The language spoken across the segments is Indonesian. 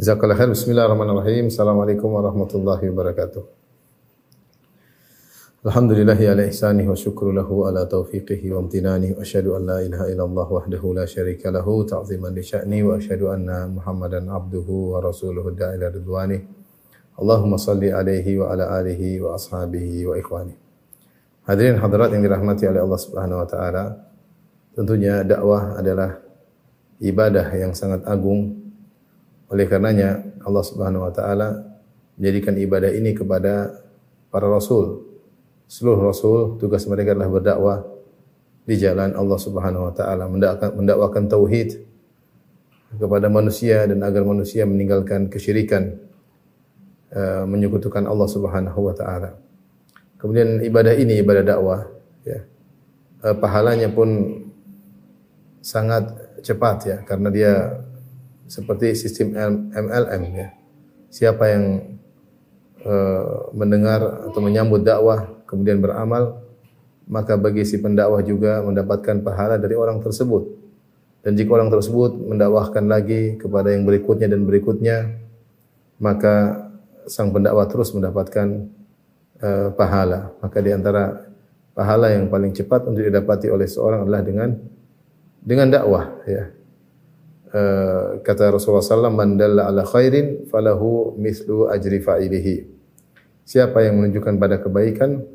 Jazakallah khair. Bismillahirrahmanirrahim. Assalamualaikum warahmatullahi wabarakatuh. Alhamdulillahi ala ihsanih wa syukru lahu ala taufiqihi wa amtinani wa asyhadu an la ilaha illallah wahdahu la syarika lahu ta'ziman li sya'ni wa asyhadu anna Muhammadan abduhu wa rasuluhu da'ila ridwani. Allahumma salli alaihi wa ala alihi wa ashabihi wa ikhwani. Hadirin hadirat yang dirahmati oleh Allah Subhanahu wa taala. Tentunya dakwah adalah ibadah yang sangat agung oleh karenanya Allah Subhanahu wa taala menjadikan ibadah ini kepada para rasul. Seluruh rasul tugas mereka adalah berdakwah di jalan Allah Subhanahu wa taala, mendakwakan, mendakwakan tauhid kepada manusia dan agar manusia meninggalkan kesyirikan uh, menyekutukan Allah Subhanahu wa taala. Kemudian ibadah ini ibadah dakwah ya. Uh, pahalanya pun sangat cepat ya karena dia seperti sistem MLM ya. Siapa yang uh, mendengar atau menyambut dakwah kemudian beramal maka bagi si pendakwah juga mendapatkan pahala dari orang tersebut. Dan jika orang tersebut mendakwahkan lagi kepada yang berikutnya dan berikutnya maka sang pendakwah terus mendapatkan uh, pahala. Maka di antara pahala yang paling cepat untuk didapati oleh seorang adalah dengan dengan dakwah ya Uh, kata Rasulullah SAW, man dalla ala khairin falahu mislu ajri fa'ilihi. Siapa yang menunjukkan pada kebaikan,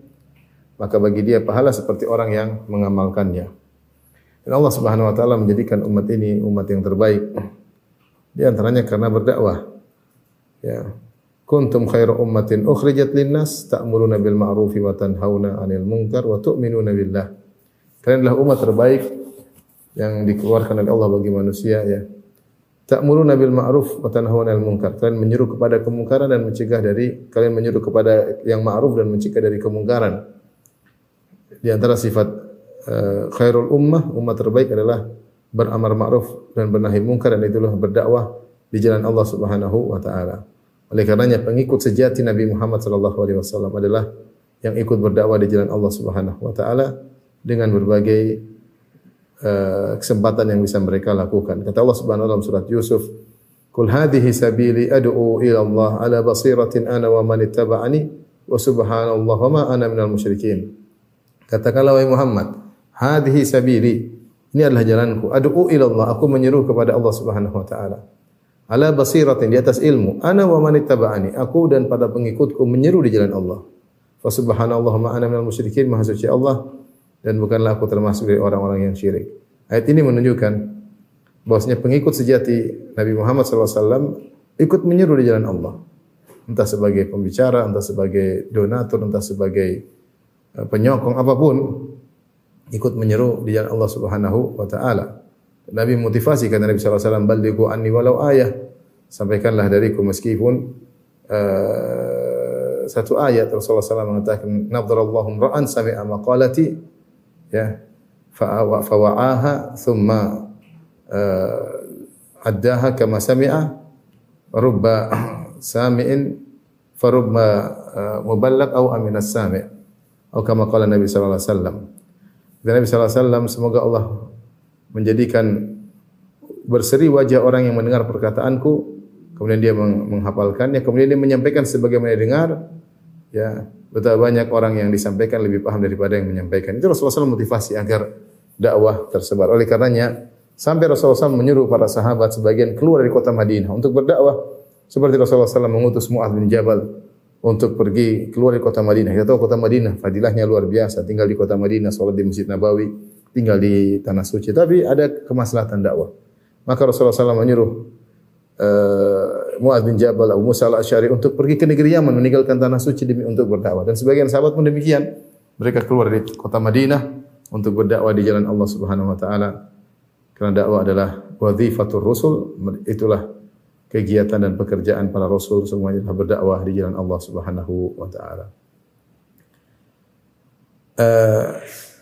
maka bagi dia pahala seperti orang yang mengamalkannya. Dan Allah Subhanahu wa taala menjadikan umat ini umat yang terbaik. Di antaranya karena berdakwah. Ya. Kuntum khairu ummatin ukhrijat linnas ta'muruna bil ma'rufi wa tanhauna 'anil munkar wa tu'minuna billah. Kalian adalah umat terbaik yang dikeluarkan oleh Allah bagi manusia ya. Ta'muruna bil ma'ruf wa tanhauna 'anil munkar. Kalian menyuruh kepada kemungkaran dan mencegah dari kalian menyuruh kepada yang ma'ruf dan mencegah dari kemungkaran. Di antara sifat uh, khairul ummah, umat terbaik adalah beramar ma'ruf dan bernahi munkar dan itulah berdakwah di jalan Allah Subhanahu wa taala. Oleh karenanya pengikut sejati Nabi Muhammad sallallahu alaihi wasallam adalah yang ikut berdakwah di jalan Allah Subhanahu wa taala dengan berbagai uh, kesempatan yang bisa mereka lakukan. Kata Allah Subhanahu wa taala surat Yusuf, "Qul hadhihi sabili ad'u ila Allah ala basiratin ana wa man ittaba'ani wa subhanallah wa ma ana minal musyrikin." Katakanlah wahai Muhammad, hadhihi sabili. Ini adalah jalanku. Ad'u ila Allah, aku menyeru kepada Allah Subhanahu wa taala. Ala basiratin di atas ilmu. Ana wa man. Aku dan pada pengikutku menyeru di jalan Allah. Fa subhanallah ma ana minal musyrikin. Maha suci Allah dan bukanlah aku termasuk dari orang-orang yang syirik. Ayat ini menunjukkan bahwasanya pengikut sejati Nabi Muhammad SAW ikut menyeru di jalan Allah. Entah sebagai pembicara, entah sebagai donatur, entah sebagai eh, penyokong apa pun ikut menyeru di jalan Allah Subhanahu wa taala. Nabi motivasi kata Nabi sallallahu alaihi wasallam balighu anni walau ayah. Sampaikanlah dariku meskipun uh, satu ayat Rasulullah SAW mengatakan nadarallahu ra'an sami'a maqalati ya. Fawa'aha thumma uh, addaha kama sami'a rubba sami'in farubba uh, muballaq au aminas sami' atau kama qala Nabi sallallahu alaihi wasallam. Nabi sallallahu alaihi wasallam semoga Allah menjadikan berseri wajah orang yang mendengar perkataanku kemudian dia menghafalkannya kemudian dia menyampaikan sebagaimana dengar ya Betapa banyak orang yang disampaikan lebih paham daripada yang menyampaikan. Itu Rasulullah SAW motivasi agar dakwah tersebar. Oleh karenanya, sampai Rasulullah SAW menyuruh para sahabat sebagian keluar dari kota Madinah untuk berdakwah. Seperti Rasulullah SAW mengutus Mu'ad bin Jabal untuk pergi keluar dari kota Madinah. Kita tahu kota Madinah, fadilahnya luar biasa. Tinggal di kota Madinah, sholat di Masjid Nabawi, tinggal di tanah suci. Tapi ada kemaslahatan dakwah. Maka Rasulullah SAW menyuruh uh, Muaz bin Jabal, Abu Musa al-Asy'ari untuk pergi ke negeri Yaman meninggalkan tanah suci demi untuk berdakwah. Dan sebagian sahabat pun demikian. Mereka keluar dari kota Madinah untuk berdakwah di jalan Allah Subhanahu wa taala. Karena dakwah adalah wazifatur rusul, itulah kegiatan dan pekerjaan para rasul semuanya adalah berdakwah di jalan Allah Subhanahu wa taala. Uh,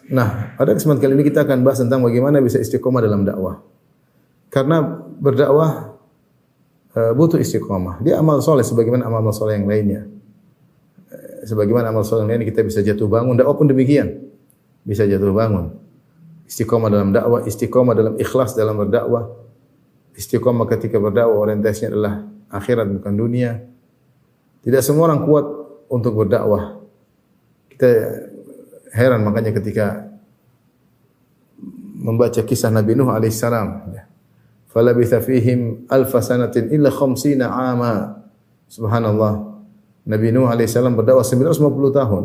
nah, pada kesempatan kali ini kita akan bahas tentang bagaimana bisa istiqomah dalam dakwah. Karena berdakwah Eh, butuh istiqomah. Dia amal soleh sebagaimana amal soleh yang lainnya. Eh, sebagaimana amal soleh yang lainnya kita bisa jatuh bangun. Dakwah pun demikian. Bisa jatuh bangun. Istiqomah dalam dakwah, istiqomah dalam ikhlas dalam berdakwah. Istiqomah ketika berdakwah orientasinya adalah akhirat bukan dunia. Tidak semua orang kuat untuk berdakwah. Kita heran makanya ketika membaca kisah Nabi Nuh alaihissalam. Ya. Falabitha fihim alfa sanatin illa khamsina ama. Subhanallah. Nabi Nuh alaihissalam berdakwah 950 tahun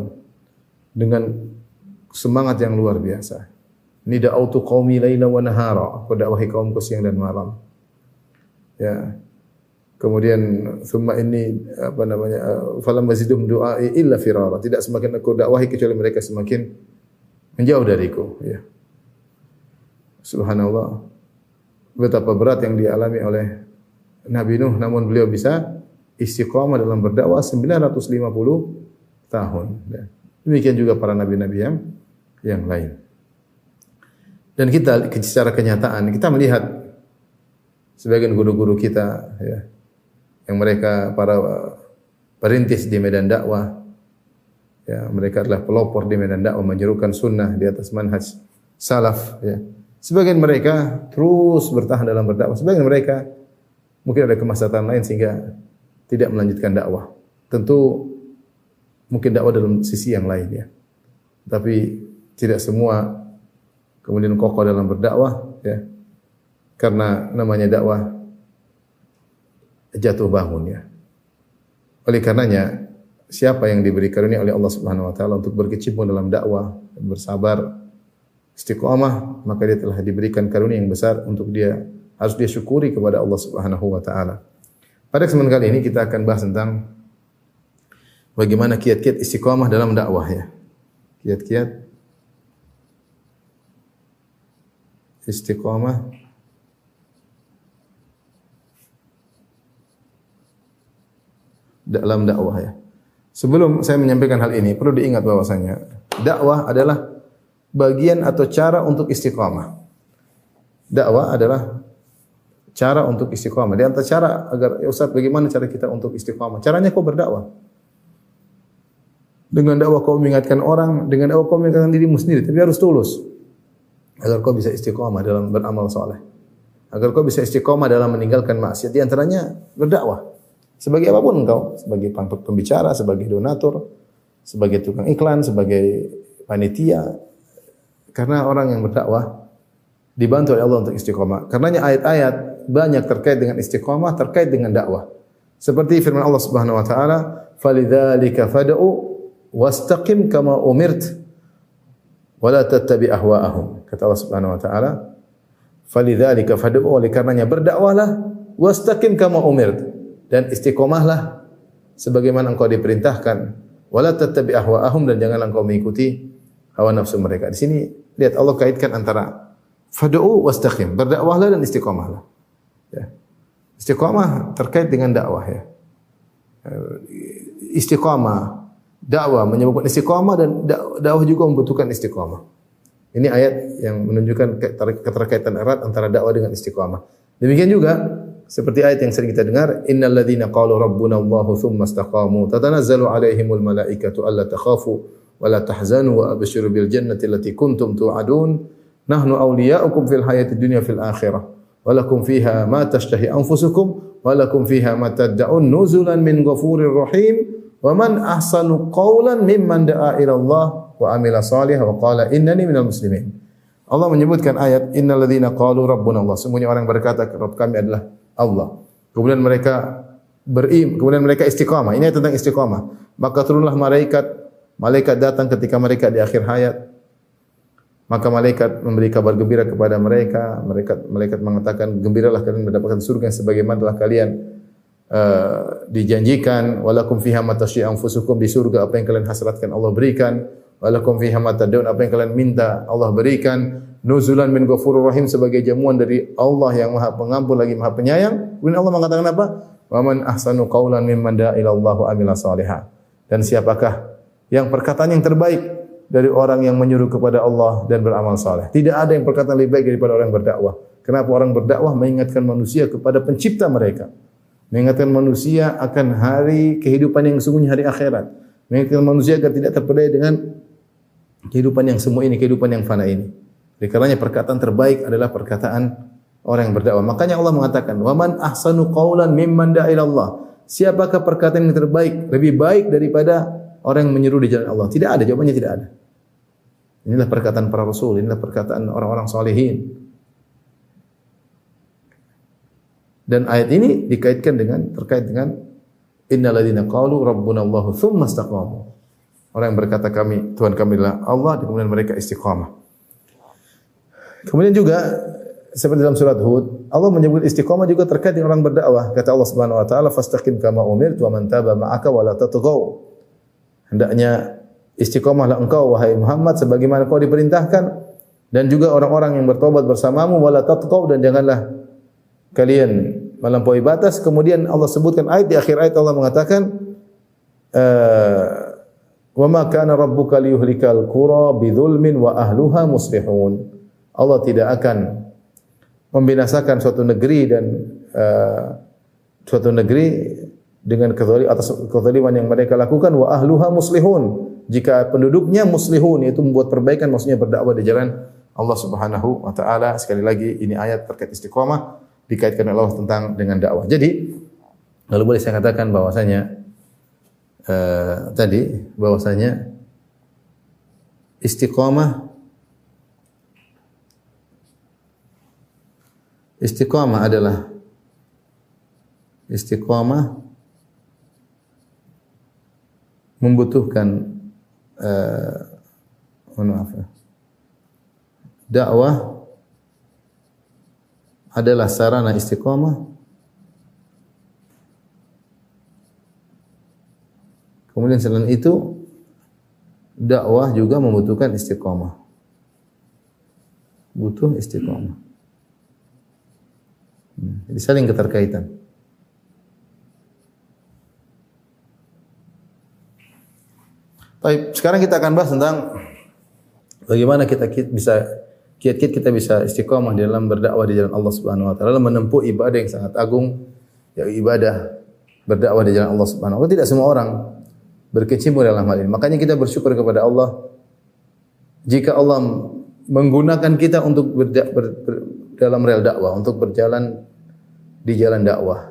dengan semangat yang luar biasa. Ini da'autu qaumi laila wa nahara. Aku dakwahi kaumku siang dan malam. Ya. Kemudian thumma ini apa namanya falam mazidum du'ai illa firara. Tidak semakin aku dakwahi kecuali mereka semakin menjauh dariku, ya. Subhanallah. Betapa berat yang dialami oleh Nabi Nuh namun beliau bisa istiqamah dalam berdakwah 950 tahun. Ya. Demikian juga para nabi-nabi yang yang lain. Dan kita secara kenyataan kita melihat sebagian guru-guru kita ya, yang mereka para perintis di medan dakwah ya mereka adalah pelopor di medan dakwah menyerukan sunnah di atas manhaj salaf ya sebagian mereka terus bertahan dalam berdakwah. Sebagian mereka mungkin ada kemaslahatan lain sehingga tidak melanjutkan dakwah. Tentu mungkin dakwah dalam sisi yang lain ya. Tapi tidak semua kemudian kokoh dalam berdakwah ya. Karena namanya dakwah jatuh bangun ya. Oleh karenanya siapa yang diberi karunia oleh Allah Subhanahu wa taala untuk berkecimpung dalam dakwah, bersabar, istiqamah, maka dia telah diberikan karunia yang besar untuk dia harus dia syukuri kepada Allah Subhanahu wa taala. Pada kesempatan kali ini kita akan bahas tentang bagaimana kiat-kiat istiqamah dalam dakwah ya. Kiat-kiat istiqamah dalam dakwah ya. Sebelum saya menyampaikan hal ini, perlu diingat bahwasanya dakwah adalah bagian atau cara untuk istiqamah. Dakwah adalah cara untuk istiqamah. Di antara cara agar ya Ustaz bagaimana cara kita untuk istiqamah? Caranya kau berdakwah. Dengan dakwah kau mengingatkan orang, dengan dakwah kau mengingatkan dirimu sendiri, tapi harus tulus. Agar kau bisa istiqamah dalam beramal soleh. Agar kau bisa istiqamah dalam meninggalkan maksiat. Di antaranya berdakwah. Sebagai apa pun engkau, sebagai pembicara, sebagai donatur, sebagai tukang iklan, sebagai panitia. Karena orang yang berdakwah dibantu oleh Allah untuk istiqomah. Karenanya ayat-ayat banyak terkait dengan istiqomah, terkait dengan dakwah. Seperti firman Allah Subhanahu wa taala, "Falidzalika fad'u wastaqim kama umirt wa la tattabi ahwa'ahum." Kata Allah Subhanahu wa taala, "Falidzalika fad'u" oleh karenanya berdakwahlah wastaqim kama umirt dan istiqomahlah sebagaimana engkau diperintahkan wala tattabi ahwaahum dan janganlah engkau mengikuti hawa nafsu mereka. Di sini lihat Allah kaitkan antara fad'u wastaqim, berdakwahlah dan istiqomahlah. Ya. Istiqomah terkait dengan dakwah ya. Istiqomah, dakwah menyebabkan istiqomah dan dakwah juga membutuhkan istiqomah. Ini ayat yang menunjukkan keterkaitan erat antara dakwah dengan istiqomah. Demikian juga seperti ayat yang sering kita dengar, innal ladzina qalu rabbuna Allahu tsumma istaqamu tatanazzalu alaihimul malaikatu alla takhafu ولا تحزنوا وأبشروا بالجنة التي كنتم توعدون. نحن أولياؤكم في الحياة الدنيا في الآخرة. ولكم فيها ما تشتهي أنفسكم ولكم فيها ما تدعون نزلا من غفور رحيم. ومن أحسن قولا ممن دعا إلى الله وعمل صالحا وقال إنني من المسلمين. Allah menyebutkan ayat innalladzina qalu rabbuna Allah. Semuanya orang berkata rabb kami adalah Allah. Kemudian mereka berim kemudian mereka istiqamah. Ini tentang istiqamah. Maka turunlah malaikat malaikat datang ketika mereka di akhir hayat. Maka malaikat memberi kabar gembira kepada mereka. Malaikat malaikat mengatakan, "Gembiralah kalian mendapatkan surga yang sebagaimana telah kalian uh, dijanjikan. Walakum fiha ma anfusukum di surga apa yang kalian hasratkan Allah berikan. Walakum fiha ma apa yang kalian minta Allah berikan nuzulan min ghafurur rahim sebagai jamuan dari Allah yang Maha Pengampun lagi Maha Penyayang. Kemudian Allah mengatakan apa? Wa man ahsanu qaulan mimman da'a wa amila salihah. Dan siapakah yang perkataan yang terbaik dari orang yang menyuruh kepada Allah dan beramal saleh. Tidak ada yang perkataan lebih baik daripada orang yang berdakwah. Kenapa orang berdakwah mengingatkan manusia kepada pencipta mereka? Mengingatkan manusia akan hari kehidupan yang sungguhnya hari akhirat. Mengingatkan manusia agar tidak terpedaya dengan kehidupan yang semua ini, kehidupan yang fana ini. Oleh karenanya perkataan terbaik adalah perkataan orang yang berdakwah. Makanya Allah mengatakan, "Wa man ahsanu qawlan mimman da'a Allah." Siapakah perkataan yang terbaik, lebih baik daripada orang yang menyeru di jalan Allah? Tidak ada, jawabannya tidak ada. Inilah perkataan para rasul, inilah perkataan orang-orang salihin. Dan ayat ini dikaitkan dengan terkait dengan innalladzina qalu rabbuna Allah tsumma istaqamu. Orang yang berkata kami Tuhan kami adalah Allah dan kemudian mereka istiqamah. Kemudian juga seperti dalam surat Hud, Allah menyebut istiqamah juga terkait dengan orang berdakwah. Kata Allah Subhanahu wa taala, "Fastaqim kama umirtu wa man taba ma'aka wa la tatghaw." Hendaknya istiqamahlah engkau wahai Muhammad sebagaimana kau diperintahkan dan juga orang-orang yang bertobat bersamamu wala tatqaw dan janganlah kalian melampaui batas. Kemudian Allah sebutkan ayat di akhir ayat Allah mengatakan eh, wa ma kana rabbuka liyuhlikal qura bidzulmin wa ahluha muslihun. Allah tidak akan membinasakan suatu negeri dan uh, suatu negeri dengan kezalim atas kezaliman yang mereka lakukan wa ahluha muslihun jika penduduknya muslihun yaitu membuat perbaikan maksudnya berdakwah di jalan Allah Subhanahu wa taala sekali lagi ini ayat terkait istiqomah dikaitkan oleh Allah tentang dengan dakwah. Jadi lalu boleh saya katakan bahwasanya uh, tadi bahwasanya istiqomah Istiqamah adalah istiqamah membutuhkan uh, maaf ya. Dakwah adalah sarana istiqamah. Kemudian selain itu dakwah juga membutuhkan istiqamah. Butuh istiqamah. Jadi saling keterkaitan. Baik, sekarang kita akan bahas tentang bagaimana kita bisa kiat-kiat kita bisa istiqomah dalam berdakwah di jalan Allah Subhanahu wa taala menempuh ibadah yang sangat agung yaitu ibadah berdakwah di jalan Allah Subhanahu wa taala. Tidak semua orang berkecimpung dalam hal ini. Makanya kita bersyukur kepada Allah jika Allah menggunakan kita untuk ber, ber, ber, dalam rel dakwah, untuk berjalan di jalan dakwah.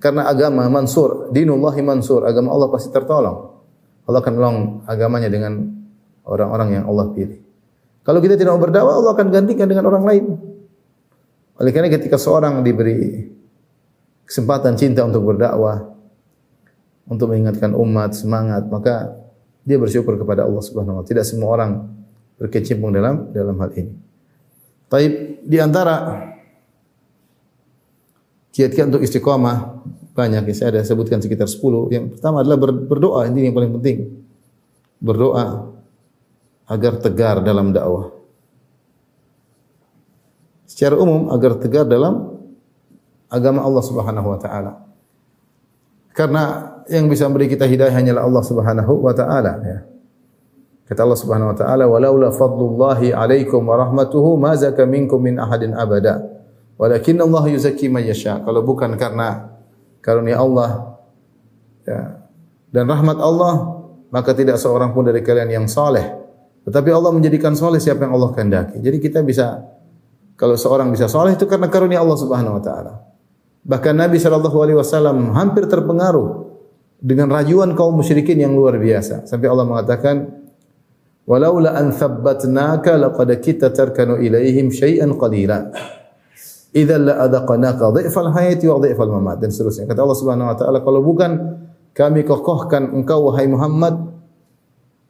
Karena agama mansur, dinullahi mansur, agama Allah pasti tertolong. Allah akan menolong agamanya dengan orang-orang yang Allah pilih. Kalau kita tidak mau berdakwah, Allah akan gantikan dengan orang lain. Oleh karena ketika seorang diberi kesempatan cinta untuk berdakwah, untuk mengingatkan umat semangat, maka dia bersyukur kepada Allah Subhanahu wa taala. Tidak semua orang berkecimpung dalam dalam hal ini. Taib di antara kiat-kiat untuk istiqomah banyak ya. Saya ada sebutkan sekitar 10. Yang pertama adalah berdoa, ini yang paling penting. Berdoa agar tegar dalam dakwah. Secara umum agar tegar dalam agama Allah Subhanahu wa taala. Karena yang bisa memberi kita hidayah hanyalah Allah Subhanahu wa taala ya. Kata Allah Subhanahu wa taala, "Walaula fadlullahi 'alaikum wa rahmatuhu ma zaka minkum min ahadin abada." Walakin Allah yuzakki man yasha. Kalau bukan karena karunia Allah ya, dan rahmat Allah, maka tidak seorang pun dari kalian yang saleh. Tetapi Allah menjadikan saleh siapa yang Allah kehendaki. Jadi kita bisa kalau seorang bisa saleh itu karena karunia Allah Subhanahu wa taala. Bahkan Nabi sallallahu alaihi wasallam hampir terpengaruh dengan rajuan kaum musyrikin yang luar biasa. Sampai Allah mengatakan, "Walaula an thabbatnaka laqad kita tarkanu ilaihim syai'an qalila." Idzal la adaqnaka dhifal hayati wa dhifal mamat dan seterusnya. Kata Allah Subhanahu wa taala, kalau bukan kami kokohkan engkau wahai Muhammad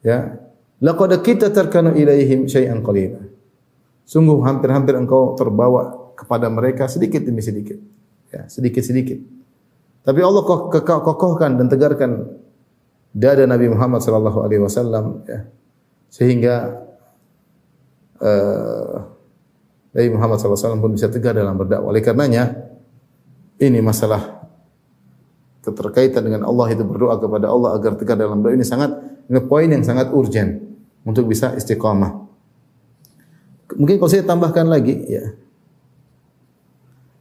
ya, laqad kita terkanu ilaihim syai'an qalila. Sungguh hampir-hampir engkau terbawa kepada mereka sedikit demi sedikit. Ya, sedikit-sedikit. Tapi Allah kokohkan dan tegarkan dada Nabi Muhammad sallallahu alaihi wasallam ya. Sehingga uh, Nabi Muhammad SAW pun bisa tegar dalam berdakwah. Oleh karenanya, ini masalah keterkaitan dengan Allah itu berdoa kepada Allah agar tegar dalam berdakwah ini sangat ini poin yang sangat urgent untuk bisa istiqamah. Mungkin kalau saya tambahkan lagi ya.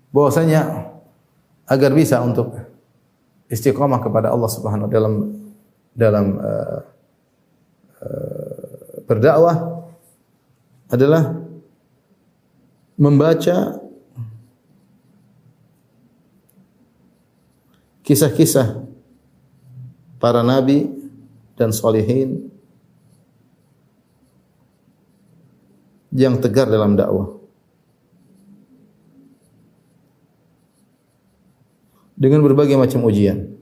Bahwasanya agar bisa untuk istiqamah kepada Allah Subhanahu dalam dalam uh, uh, berdakwah adalah membaca kisah-kisah para nabi dan solehin yang tegar dalam dakwah. Dengan berbagai macam ujian.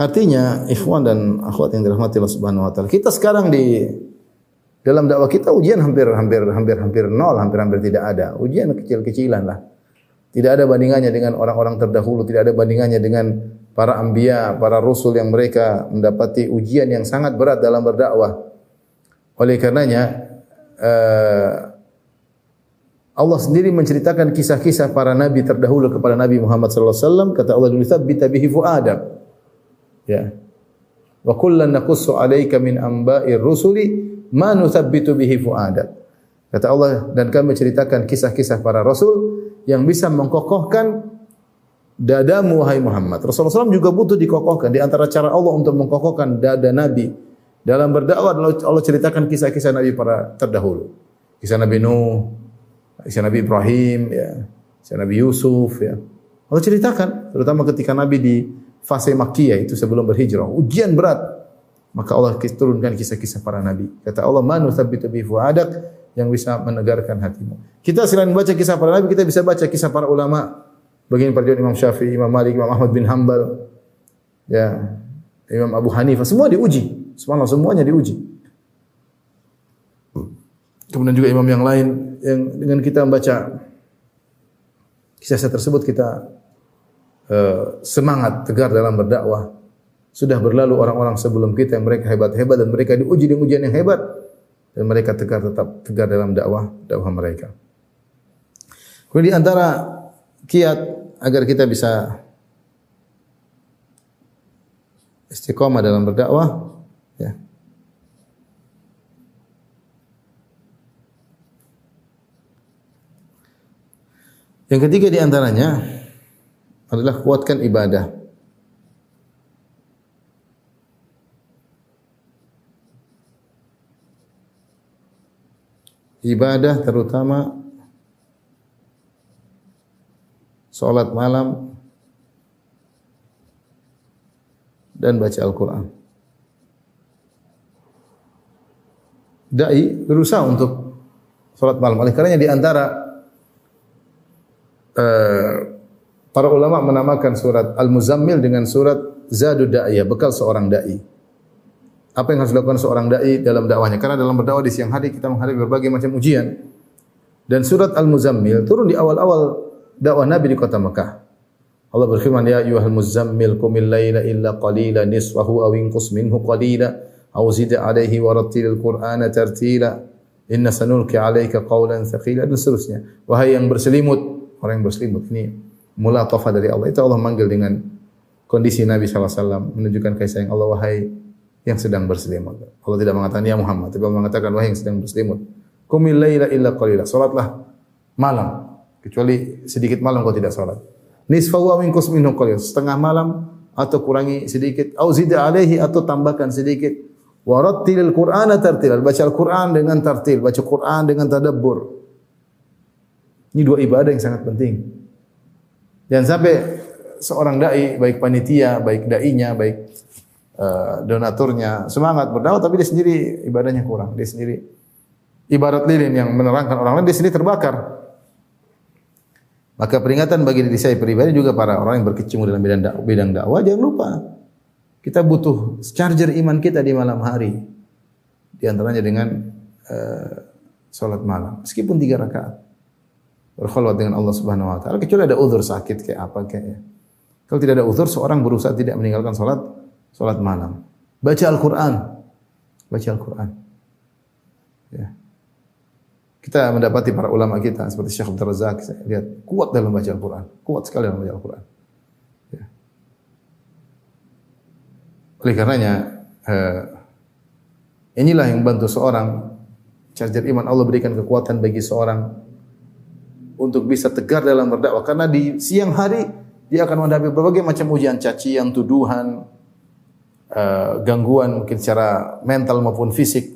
Artinya, ikhwan dan akhwat yang dirahmati Allah Subhanahu wa taala, kita sekarang di dalam dakwah kita ujian hampir hampir hampir hampir nol, hampir hampir tidak ada. Ujian kecil-kecilan lah. Tidak ada bandingannya dengan orang-orang terdahulu, tidak ada bandingannya dengan para anbiya, para rasul yang mereka mendapati ujian yang sangat berat dalam berdakwah. Oleh karenanya uh, Allah sendiri menceritakan kisah-kisah para nabi terdahulu kepada Nabi Muhammad sallallahu alaihi wasallam kata Allah dulu tsabbita bihi fuadam Ya. Wa kullan naqussu 'alaika min amba'ir rusuli ma nuthabbitu bihi fu'adak. Kata Allah dan kami ceritakan kisah-kisah para rasul yang bisa mengkokohkan dadamu wahai Muhammad. Rasulullah SAW juga butuh dikokohkan. Di antara cara Allah untuk mengkokohkan dada Nabi dalam berdakwah Allah ceritakan kisah-kisah Nabi para terdahulu. Kisah Nabi Nuh, kisah Nabi Ibrahim, ya, kisah Nabi Yusuf, ya. Allah ceritakan, terutama ketika Nabi di fase Makkiyah itu sebelum berhijrah. Ujian berat. Maka Allah turunkan kisah-kisah para nabi. Kata Allah, "Man nuthabbitu bi fuadak" yang bisa menegarkan hatimu. Kita selain baca kisah para nabi, kita bisa baca kisah para ulama. Bagian perjuangan Imam Syafi'i, Imam Malik, Imam Ahmad bin Hambal, ya, Imam Abu Hanifah, semua diuji. Subhanallah, semuanya diuji. Kemudian juga imam yang lain yang dengan kita membaca kisah tersebut kita Eh, semangat tegar dalam berdakwah. Sudah berlalu orang-orang sebelum kita yang mereka hebat-hebat dan mereka diuji dengan ujian yang hebat dan mereka tegar tetap tegar dalam dakwah dakwah mereka. Kemudian di antara kiat agar kita bisa istiqomah dalam berdakwah ya. Yang ketiga di antaranya adalah kuatkan ibadah. Ibadah terutama salat malam dan baca Al-Quran. Dai berusaha untuk salat malam. Oleh karenanya di antara uh, Para ulama menamakan surat Al-Muzammil dengan surat Zadud Da'iyah, bekal seorang dai. Apa yang harus dilakukan seorang dai dalam dakwahnya? Karena dalam berdakwah di siang hari kita menghadapi berbagai macam ujian. Dan surat Al-Muzammil turun di awal-awal dakwah Nabi di kota Mekah. Allah berfirman, "Ya ayyuhal muzammil qumil laila illa qalila nisfahu aw inqus minhu qalila aw zid 'alaihi wa rattilil qur'ana tartila inna sanulqi 'alaika qawlan thaqila." Dan seterusnya. Wahai yang berselimut, orang yang berselimut ini mulatafah dari Allah. Itu Allah manggil dengan kondisi Nabi SAW menunjukkan kasih sayang Allah wahai yang sedang berselimut. Allah tidak mengatakan ya Muhammad, tapi Allah mengatakan wahai yang sedang berselimut. Qumil laila illa qalila. Salatlah malam kecuali sedikit malam kau tidak salat. Nisfahu wa minqus minhu qalil. Setengah malam atau kurangi sedikit au zid alaihi atau tambahkan sedikit. Wa rattilil Qur'ana tartil. Baca Al-Qur'an dengan tartil, baca Qur'an dengan tadabbur. Ini dua ibadah yang sangat penting. Jangan sampai seorang dai, baik panitia, baik dainya, baik uh, donaturnya semangat berdakwah tapi dia sendiri ibadahnya kurang. Dia sendiri ibarat lilin yang menerangkan orang lain dia sendiri terbakar. Maka peringatan bagi diri saya pribadi juga para orang yang berkecimpung dalam bidang dakwah, bidang dakwah jangan lupa kita butuh charger iman kita di malam hari. Di antaranya dengan uh, malam meskipun tiga rakaat berkhulwat dengan Allah Subhanahu wa taala kecuali ada uzur sakit kayak apa kayak ya. Kalau tidak ada uzur seorang berusaha tidak meninggalkan salat salat malam. Baca Al-Qur'an. Baca Al-Qur'an. Ya. Kita mendapati para ulama kita seperti Syekh Abdul Razak saya lihat kuat dalam baca Al-Qur'an, kuat sekali dalam baca Al-Qur'an. Ya. Oleh karenanya eh, inilah yang bantu seorang charger iman Allah berikan kekuatan bagi seorang untuk bisa tegar dalam berdakwah karena di siang hari dia akan menghadapi berbagai macam ujian cacian, tuduhan, uh, gangguan mungkin secara mental maupun fisik.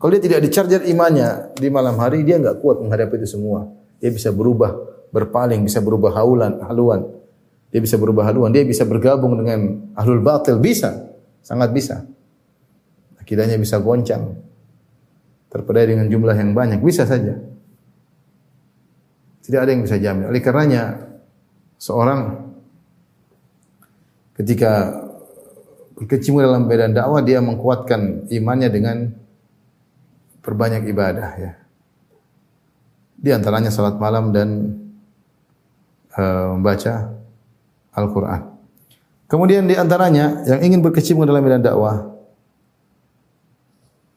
Kalau dia tidak dicharger imannya di malam hari dia nggak kuat menghadapi itu semua. Dia bisa berubah berpaling, bisa berubah haulan, haluan. Dia bisa berubah haluan, dia bisa bergabung dengan ahlul batil, bisa. Sangat bisa. Akidahnya bisa goncang. Terpedaya dengan jumlah yang banyak, bisa saja. Tidak ada yang bisa jamin. Oleh karenanya seorang ketika berkecimpung dalam medan dakwah dia mengkuatkan imannya dengan perbanyak ibadah ya. Di antaranya salat malam dan uh, membaca Al-Qur'an. Kemudian di antaranya yang ingin berkecimpung dalam medan dakwah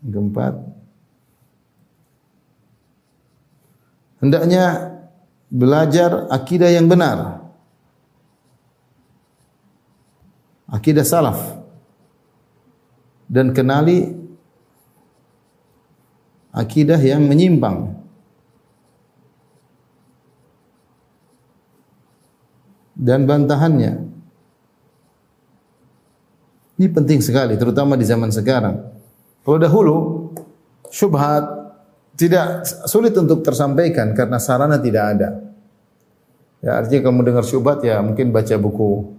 keempat hendaknya belajar akidah yang benar. Akidah salaf dan kenali akidah yang menyimpang. Dan bantahannya. Ini penting sekali, terutama di zaman sekarang. Kalau dahulu, syubhat tidak sulit untuk tersampaikan karena sarana tidak ada. Ya, artinya kalau mendengar syubhat ya mungkin baca buku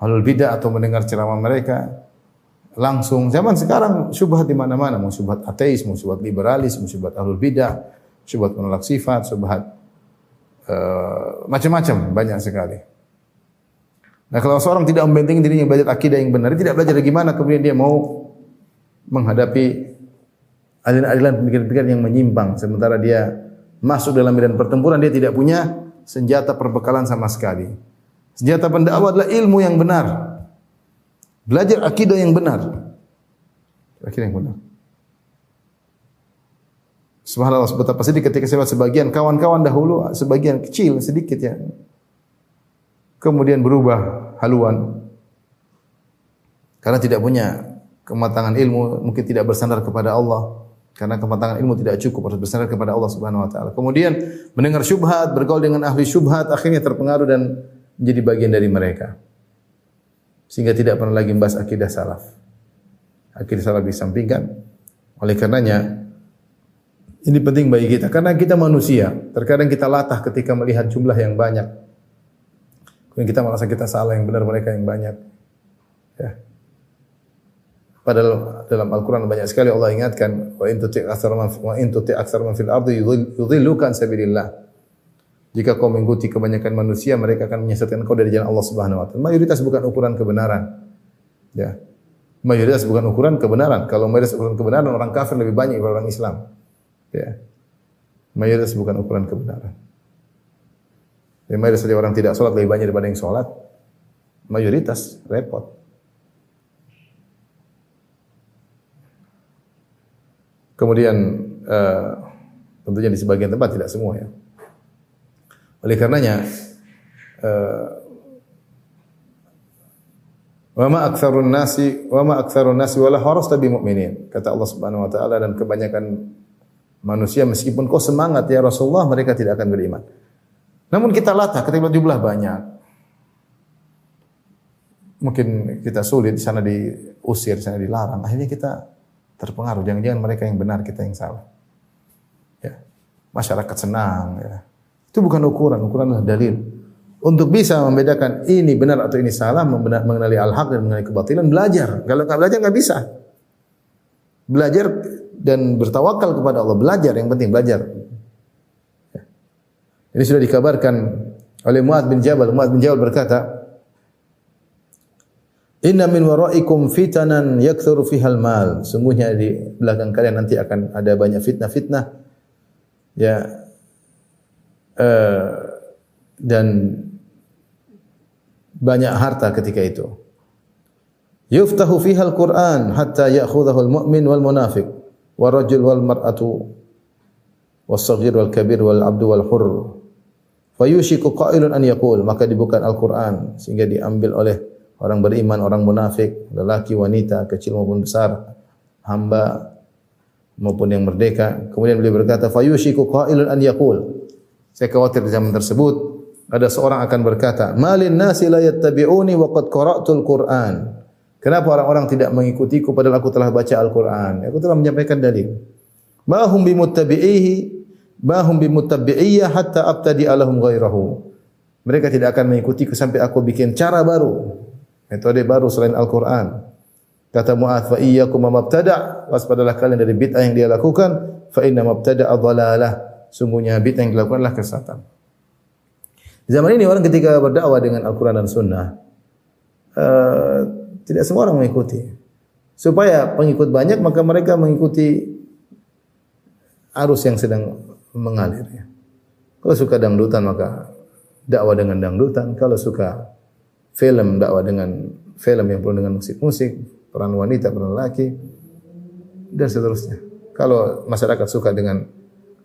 halul bidah atau mendengar ceramah mereka langsung. Zaman sekarang syubhat di mana-mana, mau syubhat ateis, mau syubhat liberalis, mau syubhat ahlul bidah, syubhat menolak sifat, syubhat uh, macam-macam, banyak sekali. Nah, kalau seorang tidak membentengi dirinya belajar akidah yang benar, tidak belajar bagaimana kemudian dia mau menghadapi aliran-aliran pemikiran-pemikiran yang menyimpang sementara dia masuk dalam medan pertempuran dia tidak punya senjata perbekalan sama sekali. Senjata pendakwah adalah ilmu yang benar. Belajar akidah yang benar. Akidah yang benar. Subhanallah, betapa sedih ketika saya sebagian kawan-kawan dahulu, sebagian kecil, sedikit ya. Kemudian berubah haluan. Karena tidak punya kematangan ilmu, mungkin tidak bersandar kepada Allah. Karena kematangan ilmu tidak cukup, harus bersandar kepada Allah Subhanahu wa taala. Kemudian mendengar syubhat, bergaul dengan ahli syubhat, akhirnya terpengaruh dan menjadi bagian dari mereka sehingga tidak pernah lagi membahas akidah salaf. Akidah salaf disampingkan. Oleh karenanya ini penting bagi kita karena kita manusia. Terkadang kita latah ketika melihat jumlah yang banyak. Kemudian kita merasa kita salah yang benar mereka yang banyak. Ya. Padahal dalam Al-Quran banyak sekali Allah ingatkan wa in tuti' aktsara man wa in tuti' aktsara man fil ardi sabilillah. Jika kau mengikuti kebanyakan manusia, mereka akan menyesatkan kau dari jalan Allah Subhanahu wa taala. Mayoritas bukan ukuran kebenaran. Ya. Mayoritas bukan ukuran kebenaran. Kalau mayoritas ukuran kebenaran, orang kafir lebih banyak daripada orang Islam. Ya. Mayoritas bukan ukuran kebenaran. Ya, mayoritas dari orang tidak sholat lebih banyak daripada yang sholat. Mayoritas repot. Kemudian uh, tentunya di sebagian tempat tidak semua ya. Oleh karenanya uh, Wa ma aktsarun nasi wa ma aktsarun nasi wala harasta bi mu'minin. Kata Allah Subhanahu wa taala dan kebanyakan manusia meskipun kau semangat ya Rasulullah mereka tidak akan beriman. Namun kita latah ketika jumlah banyak. Mungkin kita sulit di sana diusir, di sana dilarang. Akhirnya kita terpengaruh. Jangan-jangan mereka yang benar, kita yang salah. Ya. Masyarakat senang ya. Itu bukan ukuran, ukuran adalah dalil. Untuk bisa membedakan ini benar atau ini salah, mengenali al-haq dan mengenali kebatilan, belajar. Kalau nggak belajar nggak bisa. Belajar dan bertawakal kepada Allah. Belajar, yang penting belajar. Ini sudah dikabarkan oleh Muad bin Jabal. Muad bin Jabal berkata, Inna min waraikum fitanan yakthuru fihal mal. Sungguhnya di belakang kalian nanti akan ada banyak fitnah-fitnah. Ya, Eh, dan banyak harta ketika itu. Yuftahu fiha al-Qur'an hatta ya'khudhahu al-mu'min wal munafiq wa rajul wal mar'atu was saghir wal kabir wal abdu wal hur. Fayushiku qailun an yaqul maka dibuka Al-Qur'an sehingga diambil oleh orang beriman, orang munafik, lelaki, wanita, kecil maupun besar, hamba maupun yang merdeka. Kemudian beliau berkata, "Fayushiku qailun an yaqul." Saya khawatir di zaman tersebut ada seorang akan berkata, "Malin nasi la yattabi'uni wa qad qara'tul Qur'an." Kenapa orang-orang tidak mengikutiku padahal aku telah baca Al-Qur'an? Aku telah menyampaikan dalil. Ma hum bimuttabi'ihi bahum bimuttabi'iyah hatta abtadi alahum ghairahu. Mereka tidak akan mengikutiku sampai aku bikin cara baru, metode baru selain Al-Qur'an. Kata Mu'adz, "Fa iyyakum mabtada', waspadalah kalian dari bid'ah yang dia lakukan, fa inna mabtada'a dhalalah." Sungguhnya bid'ah yang dilakukan adalah kesesatan. Di zaman ini orang ketika berdakwah dengan Al-Qur'an dan Sunnah, uh, tidak semua orang mengikuti. Supaya pengikut banyak, maka mereka mengikuti arus yang sedang mengalir. Ya. Kalau suka dangdutan maka dakwah dengan dangdutan. Kalau suka film dakwah dengan film yang penuh dengan musik-musik, peran wanita, peran laki, dan seterusnya. Kalau masyarakat suka dengan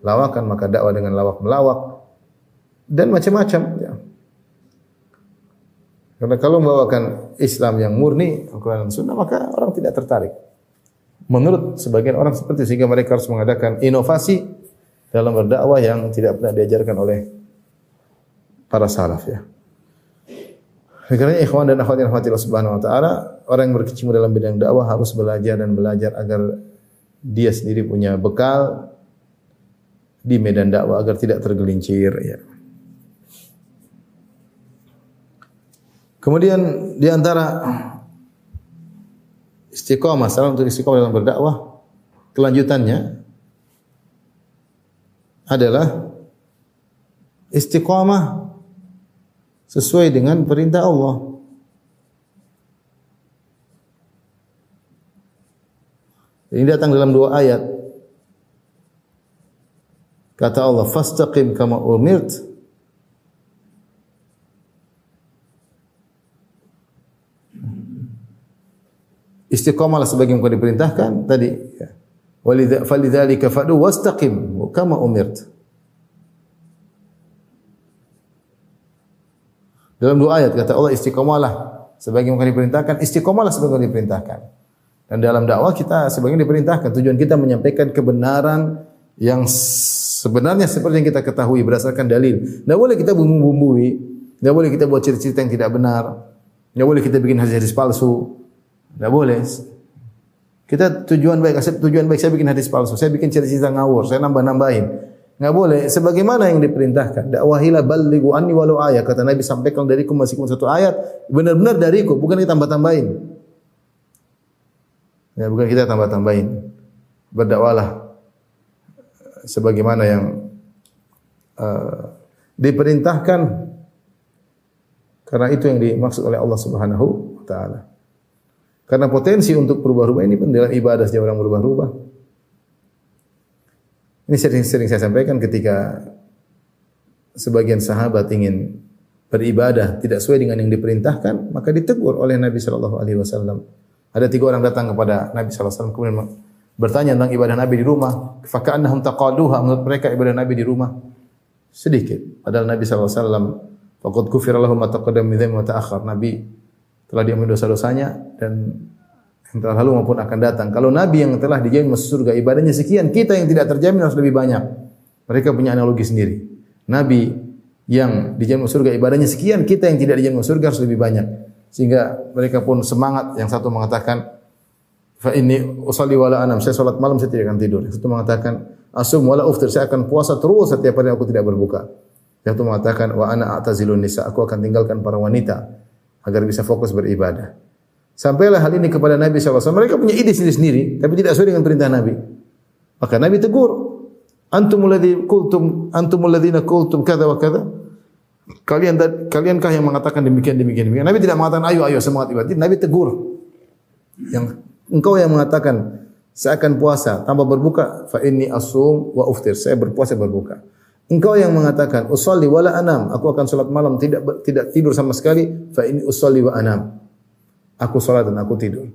lawakan maka dakwah dengan lawak melawak dan macam-macam. Ya. Karena kalau membawakan Islam yang murni, Al-Quran dan Sunnah, maka orang tidak tertarik. Menurut sebagian orang seperti sehingga mereka harus mengadakan inovasi dalam berdakwah yang tidak pernah diajarkan oleh para salaf ya. Karena ikhwan dan akhwat yang Allah Subhanahu wa taala, orang yang berkecimpung dalam bidang dakwah harus belajar dan belajar agar dia sendiri punya bekal di medan dakwah agar tidak tergelincir ya. Kemudian di antara istiqomah, salam untuk istiqomah dalam berdakwah, kelanjutannya adalah istiqomah sesuai dengan perintah Allah. Ini datang dalam dua ayat. Kata Allah, "Fastaqim kama umirt." Istiqamalah sebagaimana diperintahkan tadi ya. Walidzalika fadu wastaqim kama umirt. Dalam dua ayat kata Allah istiqomalah sebagaimana diperintahkan, istiqomalah sebagaimana diperintahkan. Dan dalam dakwah kita sebagaimana diperintahkan, tujuan kita menyampaikan kebenaran yang sebenarnya seperti yang kita ketahui berdasarkan dalil. Tidak boleh kita bumbu-bumbui, tidak boleh kita buat cerita-cerita yang tidak benar, tidak boleh kita bikin hadis-hadis palsu, tidak boleh. Kita tujuan baik, tujuan baik saya bikin hadis palsu, saya bikin cerita-cerita ngawur, saya nambah-nambahin. Enggak boleh sebagaimana yang diperintahkan. Dakwahilah balighu anni walau ayat. Kata Nabi sampaikan dariku masih satu ayat, benar-benar dariku, bukan kita tambah-tambahin. Ya, bukan kita tambah-tambahin. Berdakwalah sebagaimana yang uh, diperintahkan karena itu yang dimaksud oleh Allah Subhanahu wa taala. Karena potensi untuk berubah-ubah ini pun ibadah sejak orang berubah-ubah. Ini sering-sering saya sampaikan ketika sebagian sahabat ingin beribadah tidak sesuai dengan yang diperintahkan, maka ditegur oleh Nabi Shallallahu Alaihi Wasallam. Ada tiga orang datang kepada Nabi Shallallahu Alaihi Wasallam kemudian bertanya tentang ibadah Nabi di rumah. Faka'annahum taqaluha menurut mereka ibadah Nabi di rumah sedikit. Padahal Nabi Wasallam Fakat kufir lahum ma taqaddam min wa. Nabi telah diampuni dosa-dosanya dan yang telah lalu maupun akan datang. Kalau Nabi yang telah dijamin masuk surga ibadahnya sekian, kita yang tidak terjamin harus lebih banyak. Mereka punya analogi sendiri. Nabi yang dijamin masuk surga ibadahnya sekian, kita yang tidak dijamin masuk surga harus lebih banyak. Sehingga mereka pun semangat. Yang satu mengatakan, fa ini usalli wala anam. Saya salat malam saya tidak akan tidur. Yang satu mengatakan, asum wala uftir. Saya akan puasa terus setiap hari aku tidak berbuka. Yang satu mengatakan, wa ana a'tazilun nisa. Aku akan tinggalkan para wanita agar bisa fokus beribadah. Sampailah hal ini kepada Nabi SAW. Mereka punya ide sendiri-sendiri, tapi tidak sesuai dengan perintah Nabi. Maka Nabi tegur, antum alladhi qultum antum alladhina qultum kadza wa kadza. Kalian kalienkah yang mengatakan demikian demikian demikian. Nabi tidak mengatakan ayo ayo semangat ibadah. Nabi tegur. Yang engkau yang mengatakan saya akan puasa tanpa berbuka fa inni asum wa uftir. Saya berpuasa berbuka. Engkau yang mengatakan usolli wala anam, aku akan salat malam tidak tidak tidur sama sekali, fa ini usolli wa anam. Aku salat dan aku tidur.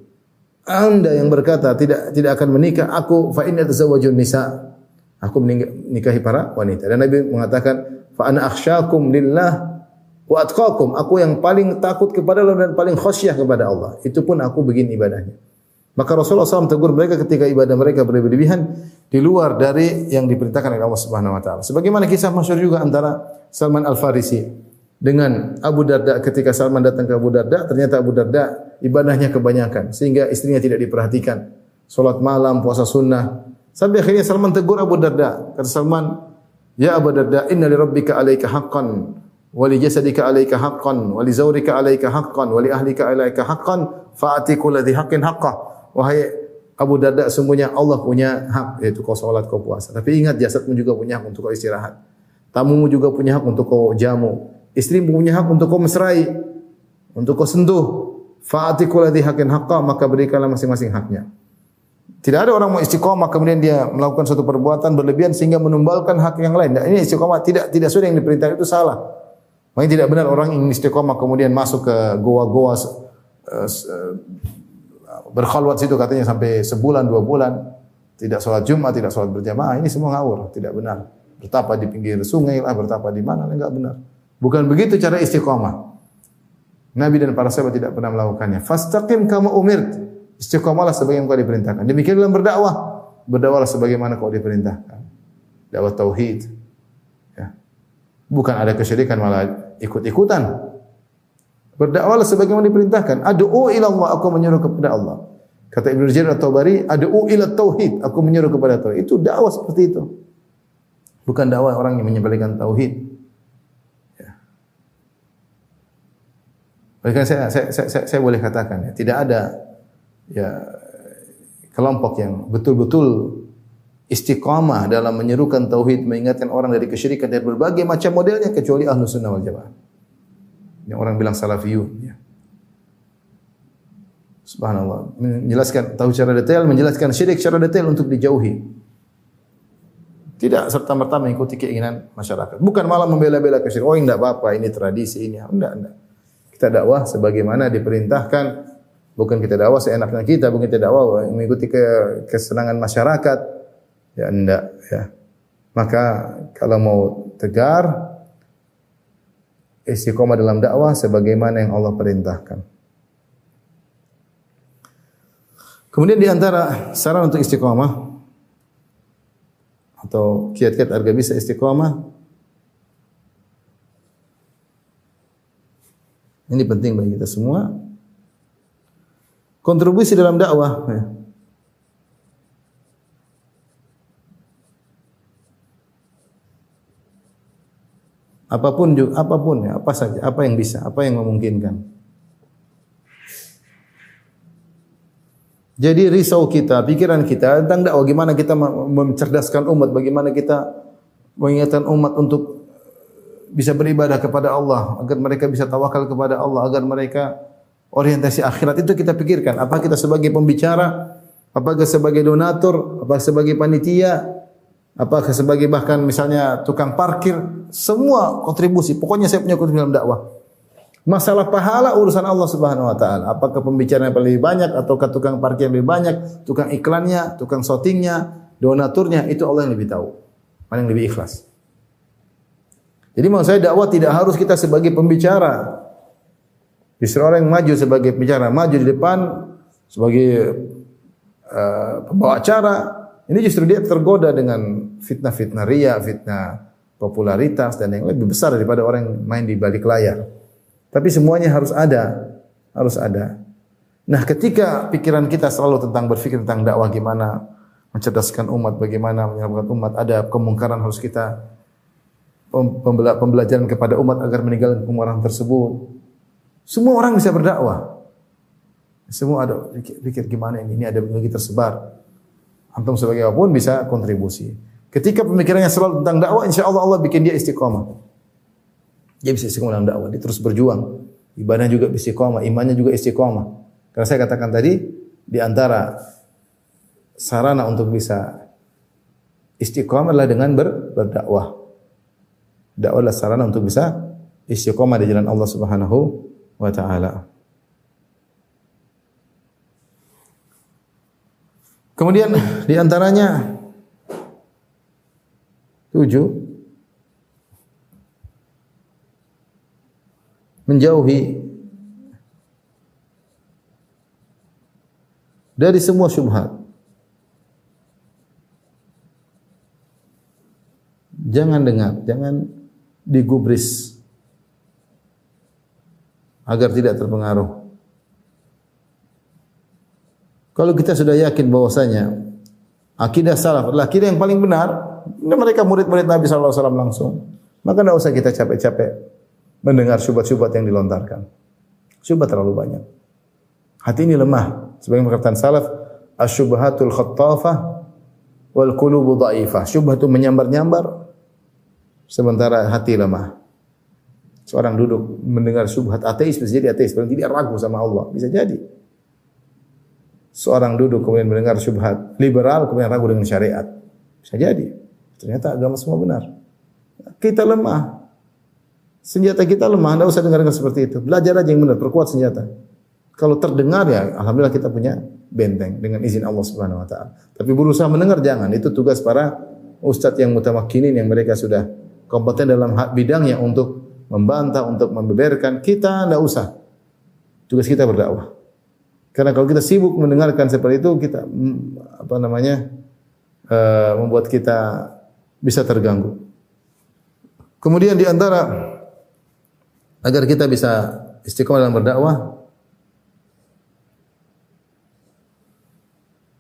Anda yang berkata tidak tidak akan menikah, aku fa ini atazawwajun nisa. Aku menikahi para wanita. Dan Nabi mengatakan fa ana akhsyakum lillah wa atqakum. Aku yang paling takut kepada Allah dan paling khasyah kepada Allah. Itu pun aku begini ibadahnya. Maka Rasulullah SAW tegur mereka ketika ibadah mereka berlebihan di luar dari yang diperintahkan oleh Allah Subhanahu wa taala. Sebagaimana kisah masyhur juga antara Salman Al-Farisi dengan Abu Darda ketika Salman datang ke Abu Darda, ternyata Abu Darda ibadahnya kebanyakan sehingga istrinya tidak diperhatikan. Salat malam, puasa sunnah. Sampai akhirnya Salman tegur Abu Darda. Kata Salman, Ya Abu Darda, inna li rabbika alaika haqqan wa li jasadika alaika haqqan wa li zawrika alaika haqqan wa li ahlika haqqan fa'ati haqqin haqqah. Wahai Abu Darda, sungguhnya Allah punya hak yaitu kau salat, kau puasa. Tapi ingat jasadmu juga punya hak untuk kau istirahat. Tamumu juga punya hak untuk kau jamu. Istrimu punya hak untuk kau mesrai, untuk kau sentuh. Fa'ati kulli haqqin haqqah, maka berikanlah masing-masing haknya. Tidak ada orang mau istiqomah kemudian dia melakukan suatu perbuatan berlebihan sehingga menumbalkan hak yang lain. Nah, ini istiqomah tidak tidak sesuai yang diperintahkan itu salah. Makanya tidak benar orang ingin istiqomah kemudian masuk ke goa-goa berkhalwat situ katanya sampai sebulan dua bulan tidak sholat Jumat, tidak sholat berjamaah. Ini semua ngawur, tidak benar. Bertapa di pinggir sungai lah, bertapa di mana, enggak benar. Bukan begitu cara istiqomah. Nabi dan para sahabat tidak pernah melakukannya. Fastaqim kama umirt. Istiqamalah sebagaimana kau diperintahkan. Demikian dalam berdakwah. Berdakwahlah sebagaimana kau diperintahkan. Dakwah tauhid. Ya. Bukan ada kesyirikan malah ikut-ikutan. Berdakwahlah sebagaimana diperintahkan. Adu'u ila Allah, aku menyuruh kepada Allah. Kata Ibnu Jarir At-Tabari, adu'u ila tauhid, aku menyuruh kepada tauhid. Itu dakwah seperti itu. Bukan dakwah orang yang menyembelihkan tauhid. Ya. Bahkan saya, saya, saya, saya, saya boleh katakan ya, tidak ada ya kelompok yang betul-betul istiqamah dalam menyerukan tauhid, mengingatkan orang dari kesyirikan dan berbagai macam modelnya kecuali ahlu sunnah wal jamaah. Yang orang bilang salafiyun. Ya. Subhanallah. Menjelaskan tahu secara detail, menjelaskan syirik secara detail untuk dijauhi. Tidak serta merta mengikuti keinginan masyarakat. Bukan malah membela-bela kesyirikan. Oh, enggak apa-apa, ini tradisi ini. Enggak, enggak. Kita dakwah sebagaimana diperintahkan Bukan kita dakwah seenaknya kita, bukan kita dakwah mengikuti ke kesenangan masyarakat. Ya enggak, ya. Maka kalau mau tegar istiqomah dalam dakwah sebagaimana yang Allah perintahkan. Kemudian di antara saran untuk istiqomah atau kiat-kiat agar bisa istiqomah ini penting bagi kita semua kontribusi dalam dakwah. Ya. Apa pun juga, apa pun ya, apa saja, apa yang bisa, apa yang memungkinkan. Jadi risau kita, pikiran kita tentang dakwah, bagaimana kita mencerdaskan umat, bagaimana kita mengingatkan umat untuk bisa beribadah kepada Allah, agar mereka bisa tawakal kepada Allah, agar mereka orientasi akhirat. Itu kita pikirkan. Apa kita sebagai pembicara, apakah sebagai donatur, apakah sebagai panitia, apakah sebagai bahkan misalnya tukang parkir, semua kontribusi. Pokoknya saya punya kontribusi dalam dakwah. Masalah pahala urusan Allah Subhanahu wa taala. Apakah pembicaraan yang lebih banyak ataukah tukang parkir yang lebih banyak, tukang iklannya, tukang shootingnya, donaturnya itu Allah yang lebih tahu. Yang lebih ikhlas. Jadi maksud saya dakwah tidak harus kita sebagai pembicara, Justru orang yang maju sebagai pembicara, maju di depan sebagai uh, pembawa acara, ini justru dia tergoda dengan fitnah-fitnah ria, fitnah popularitas dan yang lebih besar daripada orang yang main di balik layar. Tapi semuanya harus ada, harus ada. Nah, ketika pikiran kita selalu tentang berpikir tentang dakwah gimana mencerdaskan umat, bagaimana menyelamatkan umat, ada kemungkaran harus kita pembelajaran kepada umat agar meninggalkan kemungkaran tersebut. Semua orang bisa berdakwah. Semua ada pikir, gimana ini, ini ada lagi tersebar. Antum sebagai apa pun bisa kontribusi. Ketika pemikirannya selalu tentang dakwah, insya Allah Allah bikin dia istiqomah. Dia bisa istiqomah dalam dakwah, dia terus berjuang. Ibadah juga istiqomah, imannya juga istiqomah. Karena saya katakan tadi, di antara sarana untuk bisa istiqomah adalah dengan ber, berdakwah. Dakwah adalah sarana untuk bisa istiqomah di jalan Allah Subhanahu wa taala. Kemudian di antaranya tujuh menjauhi dari semua syubhat. Jangan dengar, jangan digubris agar tidak terpengaruh. Kalau kita sudah yakin bahwasanya akidah salaf adalah akidah yang paling benar, mereka murid-murid Nabi SAW langsung. Maka tidak usah kita capek-capek mendengar syubhat-syubhat yang dilontarkan. Syubhat terlalu banyak. Hati ini lemah. Sebagai perkataan salaf, asyubhatul khattafah wal qulubu dha'ifah. Syubhat itu menyambar-nyambar sementara hati lemah. Seorang duduk mendengar syubhat ateis bisa jadi ateis, berarti dia ragu sama Allah, bisa jadi. Seorang duduk kemudian mendengar syubhat liberal kemudian ragu dengan syariat. Bisa jadi. Ternyata agama semua benar. Kita lemah. Senjata kita lemah, tidak usah dengarkan seperti itu. Belajar aja yang benar, perkuat senjata. Kalau terdengar ya, alhamdulillah kita punya benteng dengan izin Allah Subhanahu wa taala. Tapi berusaha mendengar jangan, itu tugas para ustadz yang mutamakinin yang mereka sudah kompeten dalam bidangnya untuk membantah, untuk membeberkan. Kita tidak usah. Tugas kita berdakwah. Karena kalau kita sibuk mendengarkan seperti itu, kita mm, apa namanya uh, membuat kita bisa terganggu. Kemudian di antara agar kita bisa istiqomah dalam berdakwah,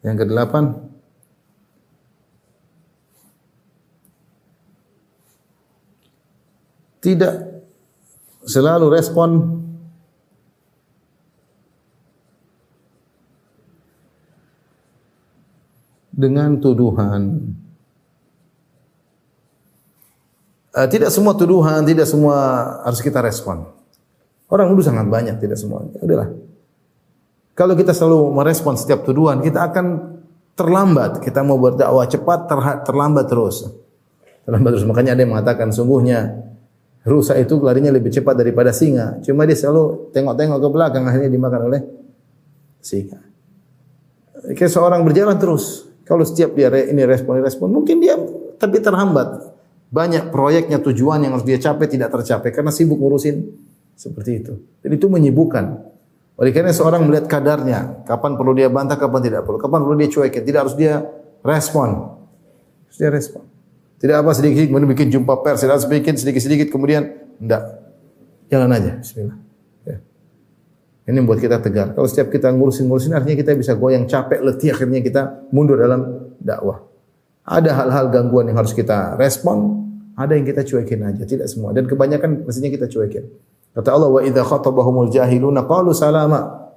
yang kedelapan, tidak selalu respon dengan tuduhan. Uh, tidak semua tuduhan, tidak semua harus kita respon. Orang nuduh sangat banyak, tidak semua. Ya udahlah. Kalau kita selalu merespon setiap tuduhan, kita akan terlambat. Kita mau berdakwah cepat, terlambat terus. Terlambat terus. Makanya ada yang mengatakan sungguhnya Rusa itu larinya lebih cepat daripada singa. Cuma dia selalu tengok-tengok ke belakang akhirnya dimakan oleh singa. Kayak seorang berjalan terus. Kalau setiap dia ini respon respon, mungkin dia tapi terhambat. Banyak proyeknya tujuan yang harus dia capai tidak tercapai karena sibuk ngurusin seperti itu. Jadi itu menyibukkan. Oleh karena seorang melihat kadarnya, kapan perlu dia bantah, kapan tidak perlu, kapan perlu dia cuekin, tidak harus dia respon. Harus dia respon. Tidak apa sedikit kemudian bikin jumpa pers, tidak sedikit sedikit-sedikit kemudian enggak. Jalan aja, bismillah. Ini membuat kita tegar. Kalau setiap kita ngurusin-ngurusin artinya kita bisa goyang capek, letih akhirnya kita mundur dalam dakwah. Ada hal-hal gangguan yang harus kita respon, ada yang kita cuekin aja, tidak semua. Dan kebanyakan mestinya kita cuekin. Kata Allah, "Wa idza khatabahumul jahiluna qalu salama."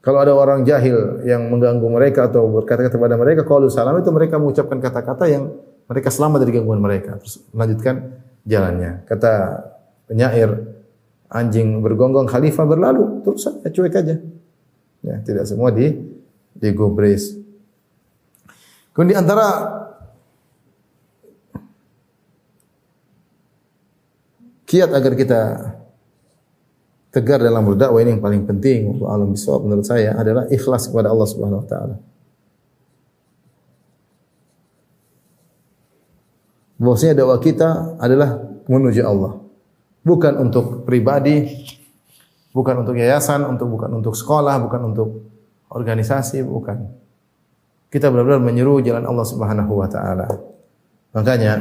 Kalau ada orang jahil yang mengganggu mereka atau berkata-kata kepada mereka, qalu salama itu mereka mengucapkan kata-kata yang mereka selamat dari gangguan mereka. Terus melanjutkan jalannya. Kata penyair, anjing bergonggong khalifah berlalu, terus saja cuek aja. Ya, tidak semua di digobres. Kemudian di antara kiat agar kita tegar dalam berdakwah ini yang paling penting alam bisawab menurut saya adalah ikhlas kepada Allah Subhanahu wa taala. bahwasanya dakwah kita adalah menuju Allah. Bukan untuk pribadi, bukan untuk yayasan, untuk bukan untuk sekolah, bukan untuk organisasi, bukan. Kita benar-benar menyeru jalan Allah Subhanahu wa taala. Makanya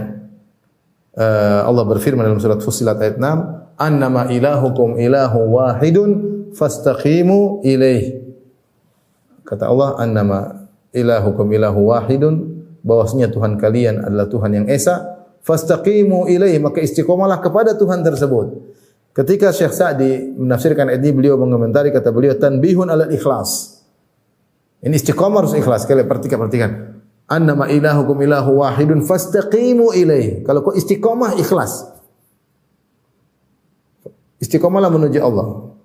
uh, Allah berfirman dalam surat Fussilat ayat 6, "Annama ilahukum ilahu wahidun fastaqimu ilaih." Kata Allah, "Annama ilahukum ilahu wahidun bahwasanya Tuhan kalian adalah Tuhan yang esa, fastaqimu ilaihi maka istiqomalah kepada Tuhan tersebut. Ketika Syekh Sa'di menafsirkan ayat ini beliau mengomentari kata beliau tanbihun ala ikhlas. Ini istiqomah harus ikhlas. Kalian perhatikan perhatikan. Annama ilahukum ilahu wahidun fastaqimu ilaihi. Kalau kau istiqomah ikhlas. Istiqomahlah menuju Allah.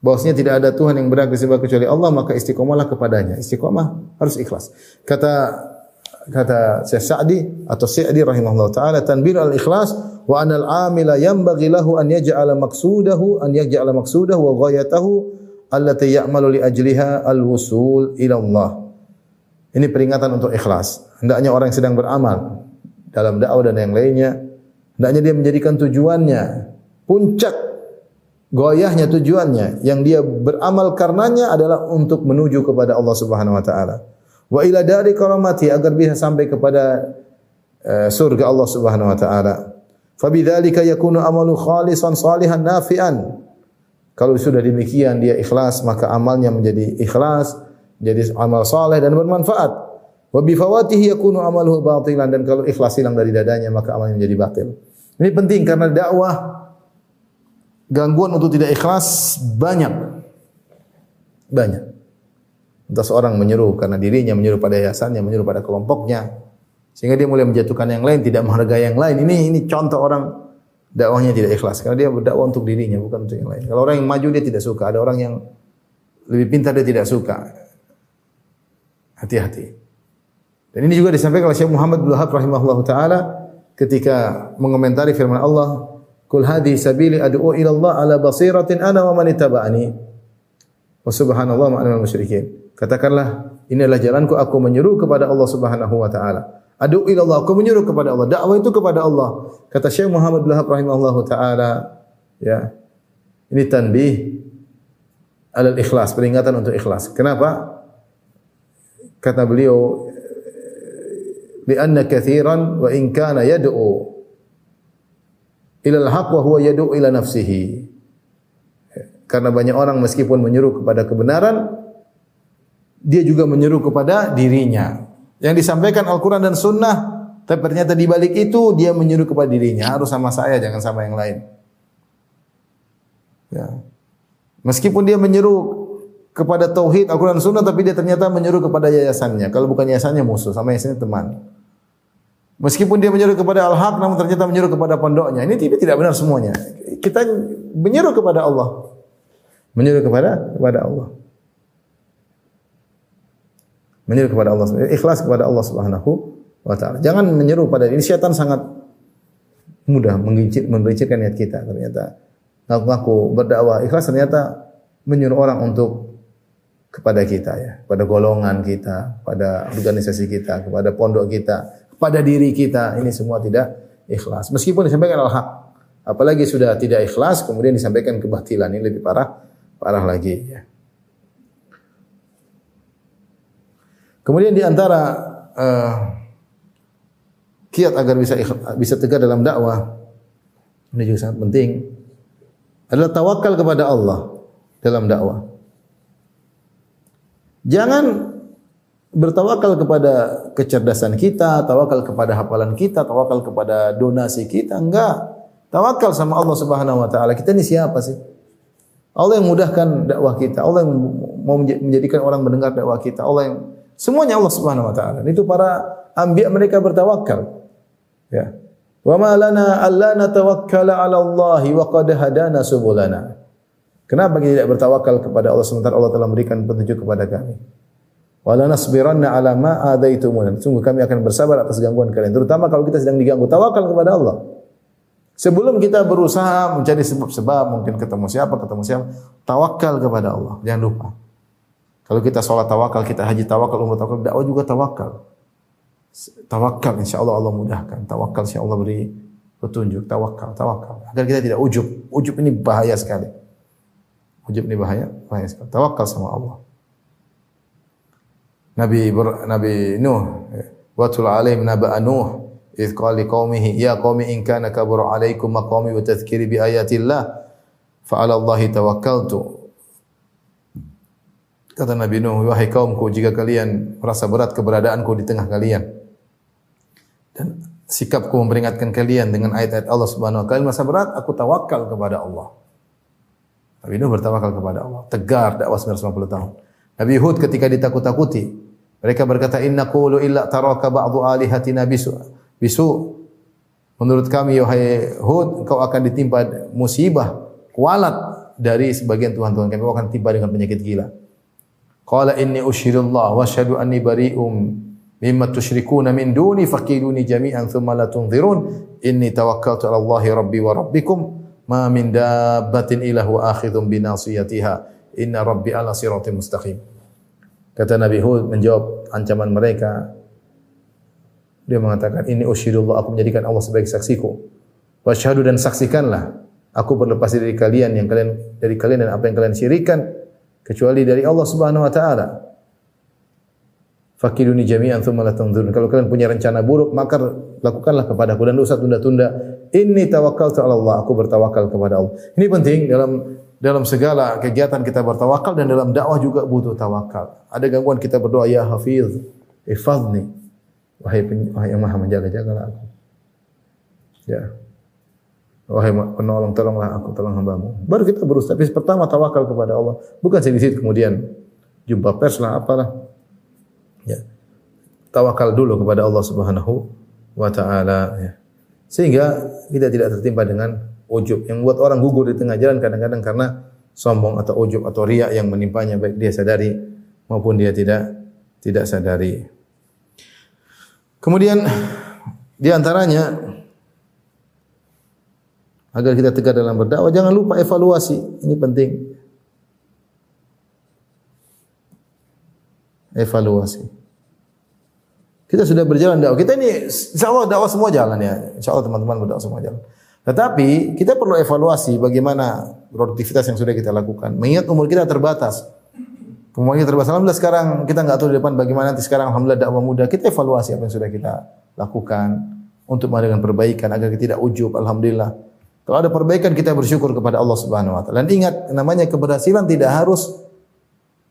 Bahwasanya tidak ada Tuhan yang berhak disembah kecuali Allah, maka istiqomahlah kepadanya. Istiqomah harus ikhlas. Kata kata Syekh Sa'di atau Sa'di rahimahullah taala tanbir al-ikhlas wa anal amila yanbaghi lahu an yaj'ala maqsudahu an yaj'ala maqsudahu wa ghayatahu allati ya'malu li ajliha al-wusul ila Allah. Ini peringatan untuk ikhlas. Hendaknya orang yang sedang beramal dalam dakwah dan yang lainnya, hendaknya dia menjadikan tujuannya puncak goyahnya tujuannya yang dia beramal karenanya adalah untuk menuju kepada Allah Subhanahu wa taala wa ila dari karamati agar bisa sampai kepada uh, surga Allah Subhanahu wa taala. Fabidzalika yakunu amalu khalisan salihan nafi'an. Kalau sudah demikian dia ikhlas maka amalnya menjadi ikhlas, jadi amal saleh dan bermanfaat. Wa bi fawatihi yakunu amaluhu batilan dan kalau ikhlas hilang dari dadanya maka amalnya menjadi batil. Ini penting karena dakwah gangguan untuk tidak ikhlas banyak. Banyak. Entah seorang menyeru karena dirinya, menyeru pada yayasannya, menyeru pada kelompoknya. Sehingga dia mulai menjatuhkan yang lain, tidak menghargai yang lain. Ini ini contoh orang dakwahnya tidak ikhlas karena dia berdakwah untuk dirinya bukan untuk yang lain. Kalau orang yang maju dia tidak suka, ada orang yang lebih pintar dia tidak suka. Hati-hati. Dan ini juga disampaikan oleh Syekh Muhammad bin Wahab rahimahullahu taala ketika mengomentari firman Allah, "Qul hadhi sabili ad'u ila Allah ala basiratin ana wa man ittaba'ani." Wa subhanallah ma'ana musyrikin. Katakanlah, ini adalah jalanku aku menyeru kepada Allah Subhanahu wa taala. Adu ila Allah, aku menyeru kepada Allah. Dakwah itu kepada Allah. Kata Syekh Muhammad bin Wahab rahimahullahu taala, ya. Ini tanbih alal ikhlas, peringatan untuk ikhlas. Kenapa? Kata beliau, lianna kathiran wa in kana yad'u ila al-haq wa huwa yad'u ila nafsihi. Karena banyak orang meskipun menyeru kepada kebenaran, dia juga menyeru kepada dirinya. Yang disampaikan Al-Quran dan Sunnah, tapi ternyata di balik itu dia menyeru kepada dirinya. Harus sama saya, jangan sama yang lain. Ya. Meskipun dia menyeru kepada tauhid Al-Quran Sunnah, tapi dia ternyata menyeru kepada yayasannya. Kalau bukan yayasannya musuh, sama yayasannya teman. Meskipun dia menyeru kepada al-haq namun ternyata menyeru kepada pondoknya. Ini tidak tidak benar semuanya. Kita menyeru kepada Allah. Menyeru kepada kepada Allah. Menyeru kepada Allah. Ikhlas kepada Allah Subhanahu wa taala. Jangan menyeru pada ini syaitan sangat mudah menggigit menggigitkan niat kita ternyata. Ngaku-ngaku berdakwah ikhlas ternyata menyuruh orang untuk kepada kita ya, pada golongan kita, pada organisasi kita, kepada pondok kita, pada diri kita. Ini semua tidak ikhlas. Meskipun disampaikan al-haq. Apalagi sudah tidak ikhlas, kemudian disampaikan kebatilan. Ini lebih parah, parah lagi. Ya. Kemudian di antara uh, kiat agar bisa bisa tegar dalam dakwah ini juga sangat penting adalah tawakal kepada Allah dalam dakwah. Jangan bertawakal kepada kecerdasan kita, tawakal kepada hafalan kita, tawakal kepada donasi kita. Enggak. Tawakal sama Allah Subhanahu wa taala. Kita ini siapa sih? Allah yang mudahkan dakwah kita, Allah yang mau menjadikan orang mendengar dakwah kita, Allah yang semuanya Allah Subhanahu wa taala. Itu para anbiya mereka bertawakal. Ya. Wa ma lana alla natawakkala 'ala Allah wa qad hadana subulana. Kenapa kita tidak bertawakal kepada Allah sementara Allah telah memberikan petunjuk kepada kami? Wala nasbiranna ala ma adaitumuna. Sungguh kami akan bersabar atas gangguan kalian, terutama kalau kita sedang diganggu. Tawakal kepada Allah. Sebelum kita berusaha mencari sebab-sebab, mungkin ketemu siapa, ketemu siapa, tawakal kepada Allah. Jangan lupa. Kalau kita sholat tawakal, kita haji tawakal, umrah tawakal, dakwah juga tawakal. Tawakal insya Allah Allah mudahkan. Tawakal insya Allah beri petunjuk. Tawakal, tawakal. Agar kita tidak ujub. Ujub ini bahaya sekali. Ujub ini bahaya, bahaya sekali. Tawakal sama Allah. Nabi Nabi Nuh watul alaihim naba Nuh idh qala liqaumihi ya qaumi in kana kabura alaikum maqami wa tadhkiri bi ayatillah fa 'ala Allahi tawakkaltu Kata Nabi Nuh, wahai kaumku, jika kalian merasa berat keberadaanku di tengah kalian dan sikapku memperingatkan kalian dengan ayat-ayat Allah Subhanahu wa kalian merasa berat, aku tawakal kepada Allah. Nabi Nuh bertawakal kepada Allah. Tegar dakwah 950 tahun. Nabi Hud ketika ditakut-takuti, mereka berkata inna qulu illa taraka ba'du alihatina bisu. Bisu. Menurut kami wahai Hud, engkau akan ditimpa musibah, kualat dari sebagian Tuhan-Tuhan kami. Kau akan timpa dengan penyakit gila. Qala inni usyhidullah wa asyhadu anni bari'um mimma tusyrikuna min duni faqiduni jami'an thumma la tunzirun inni tawakkaltu 'ala Allahi rabbi wa rabbikum ma min dabbatin illa huwa akhidhun bi nasiyatiha inna rabbi ala siratim mustaqim. Kata Nabi Hud menjawab ancaman mereka. Dia mengatakan, ini usyidullah, aku menjadikan Allah sebagai saksiku. Wasyhadu dan saksikanlah, aku berlepas dari kalian yang kalian dari kalian dan apa yang kalian syirikan kecuali dari Allah Subhanahu wa taala. Fakiduni jami'an thumma la. Kalau kalian punya rencana buruk, maka lakukanlah kepadaku dan usah tunda-tunda. Inni tawakkaltu 'ala Allah. Aku bertawakal kepada Allah. Ini penting dalam dalam segala kegiatan kita bertawakal dan dalam dakwah juga butuh tawakal. Ada gangguan kita berdoa ya Hafiz, Ifadni. Wahai, wahai yang maha menjaga-jagalah aku. Ya. Wahai penolong, tolonglah aku, tolong hambamu. Baru kita berusaha. Tapi pertama tawakal kepada Allah. Bukan sedikit kemudian jumpa pers lah, apalah. Ya. Tawakal dulu kepada Allah Subhanahu wa taala ya. Sehingga kita tidak tertimpa dengan ujub yang buat orang gugur di tengah jalan kadang-kadang karena sombong atau ujub atau riak yang menimpanya baik dia sadari maupun dia tidak tidak sadari. Kemudian di antaranya agar kita tegar dalam berdakwah jangan lupa evaluasi. Ini penting. Evaluasi. Kita sudah berjalan dakwah. Kita ini insya Allah dakwah semua jalan ya. Insya Allah teman-teman berdakwah semua jalan. Tetapi kita perlu evaluasi bagaimana produktivitas yang sudah kita lakukan. Mengingat umur kita terbatas. Umurnya terbatas. Alhamdulillah sekarang kita nggak tahu di depan bagaimana nanti sekarang. Alhamdulillah dakwah muda. Kita evaluasi apa yang sudah kita lakukan. Untuk mengadakan perbaikan agar kita tidak ujub. Alhamdulillah kalau ada perbaikan kita bersyukur kepada Allah Subhanahu wa taala. Dan ingat namanya keberhasilan tidak harus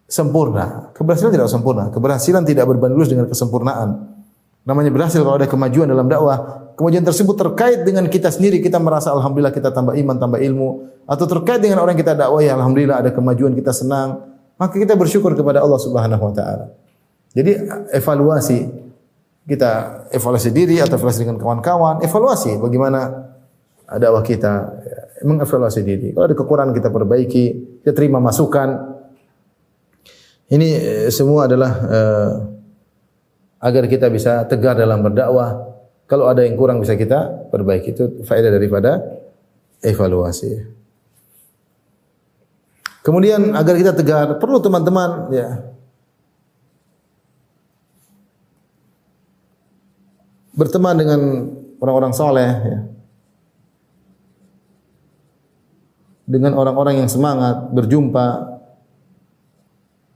sempurna. Keberhasilan tidak sempurna. Keberhasilan tidak berbanding lurus dengan kesempurnaan. Namanya berhasil kalau ada kemajuan dalam dakwah. Kemajuan tersebut terkait dengan kita sendiri, kita merasa alhamdulillah kita tambah iman, tambah ilmu atau terkait dengan orang yang kita dakwah ya alhamdulillah ada kemajuan kita senang, maka kita bersyukur kepada Allah Subhanahu wa taala. Jadi evaluasi kita evaluasi diri atau evaluasi dengan kawan-kawan, evaluasi bagaimana dakwah kita, mengevaluasi diri. Kalau ada kekurangan kita perbaiki, kita terima masukan. Ini eh, semua adalah uh, agar kita bisa tegar dalam berdakwah. Kalau ada yang kurang bisa kita perbaiki. Itu faedah daripada evaluasi. Kemudian agar kita tegar, perlu teman-teman ya berteman dengan orang-orang soleh ya. Dengan orang-orang yang semangat, berjumpa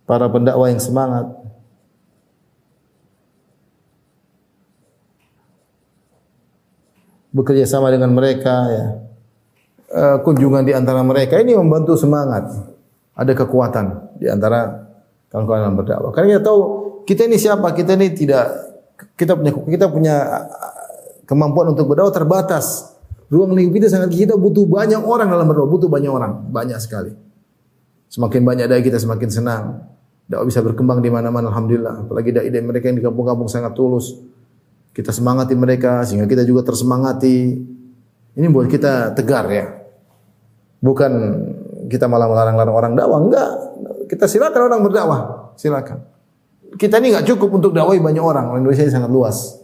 para pendakwah yang semangat. Bekerja sama dengan mereka ya. Uh, kunjungan di antara mereka ini membantu semangat. Ada kekuatan di antara kawan-kawan yang berdakwah. Karena kita tahu kita ini siapa? Kita ini tidak kita punya kita punya kemampuan untuk berdakwah terbatas. Ruang lingkup kita sangat kita butuh banyak orang dalam berdoa, butuh banyak orang, banyak sekali. Semakin banyak dai kita semakin senang. Dakwah bisa berkembang di mana-mana alhamdulillah. Apalagi dai-dai mereka yang di kampung-kampung sangat tulus. Kita semangati mereka sehingga kita juga tersemangati. Ini buat kita tegar ya. Bukan kita malah melarang-larang orang dakwah, enggak. Kita silakan orang berdakwah, silakan. Kita ini enggak cukup untuk dakwah banyak orang. Indonesia ini sangat luas.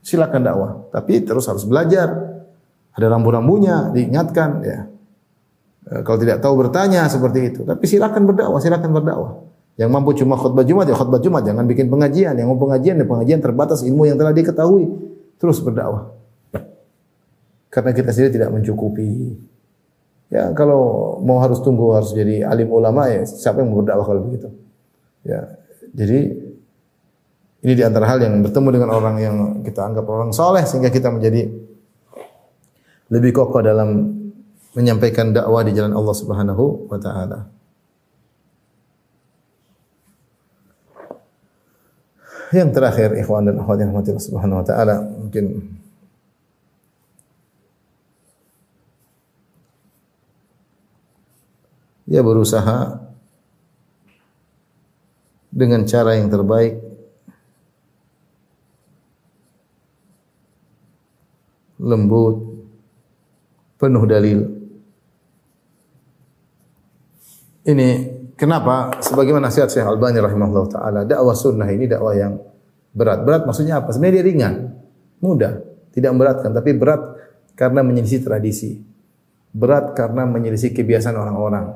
Silakan dakwah, tapi terus harus belajar ada rambu-rambunya, diingatkan ya. E, kalau tidak tahu bertanya seperti itu. Tapi silakan berdakwah, silakan berdakwah. Yang mampu cuma khutbah Jumat ya khutbah Jumat, jangan bikin pengajian. Yang mau pengajian ya pengajian terbatas ilmu yang telah diketahui. Terus berdakwah. Karena kita sendiri tidak mencukupi. Ya, kalau mau harus tunggu harus jadi alim ulama ya siapa yang mau berdakwah kalau begitu. Ya. Jadi ini di antara hal yang bertemu dengan orang yang kita anggap orang soleh sehingga kita menjadi lebih kokoh dalam menyampaikan dakwah di jalan Allah Subhanahu wa taala. Yang terakhir ikhwan dan akhwat yang Allah Subhanahu wa taala mungkin dia berusaha dengan cara yang terbaik lembut penuh dalil. Ini kenapa? Sebagaimana nasihat Syekh Albani rahimahullah taala, dakwah sunnah ini dakwah yang berat. Berat maksudnya apa? Sebenarnya dia ringan, mudah, tidak memberatkan, tapi berat karena menyelisih tradisi. Berat karena menyelisih kebiasaan orang-orang.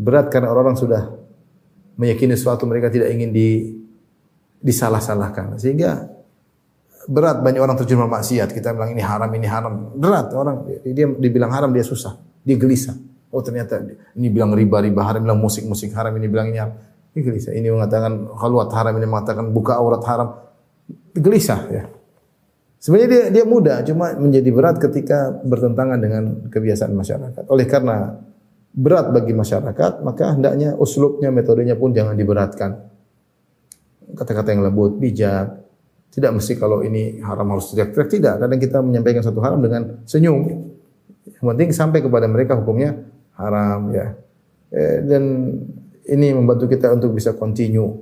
Berat karena orang-orang sudah meyakini sesuatu mereka tidak ingin di disalah-salahkan. Sehingga berat banyak orang terjun maksiat. Kita bilang ini haram, ini haram. Berat orang dia dibilang haram dia susah, dia gelisah. Oh ternyata ini bilang riba riba haram, bilang musik musik haram, ini bilang ini haram. Ini gelisah. Ini mengatakan khalwat haram, ini mengatakan buka aurat haram. Gelisah ya. Sebenarnya dia dia mudah, cuma menjadi berat ketika bertentangan dengan kebiasaan masyarakat. Oleh karena berat bagi masyarakat, maka hendaknya uslubnya, metodenya pun jangan diberatkan. kata-kata yang lembut, bijak. Tidak mesti kalau ini haram harus teriak-teriak. Tidak. Kadang kita menyampaikan satu haram dengan senyum. Yang penting sampai kepada mereka hukumnya haram ya. Eh, dan ini membantu kita untuk bisa continue.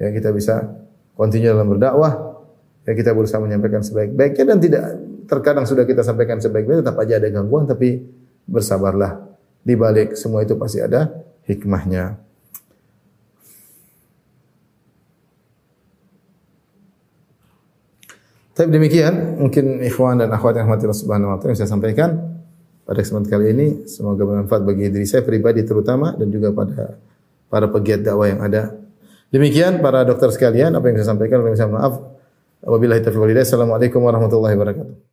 Ya, kita bisa continue dalam berdakwah. Ya, kita berusaha menyampaikan sebaik-baiknya dan tidak terkadang sudah kita sampaikan sebaik-baiknya tetap aja ada gangguan tapi bersabarlah. Di balik semua itu pasti ada hikmahnya. Tapi demikian mungkin ikhwan dan akhwat yang rahmatillah subhanahu wa taala yang saya sampaikan pada kesempatan kali ini semoga bermanfaat bagi diri saya pribadi terutama dan juga pada para pegiat dakwah yang ada. Demikian para dokter sekalian apa yang saya sampaikan, saya maaf. Wabillahi taufiq walhidayah. Assalamualaikum warahmatullahi wabarakatuh.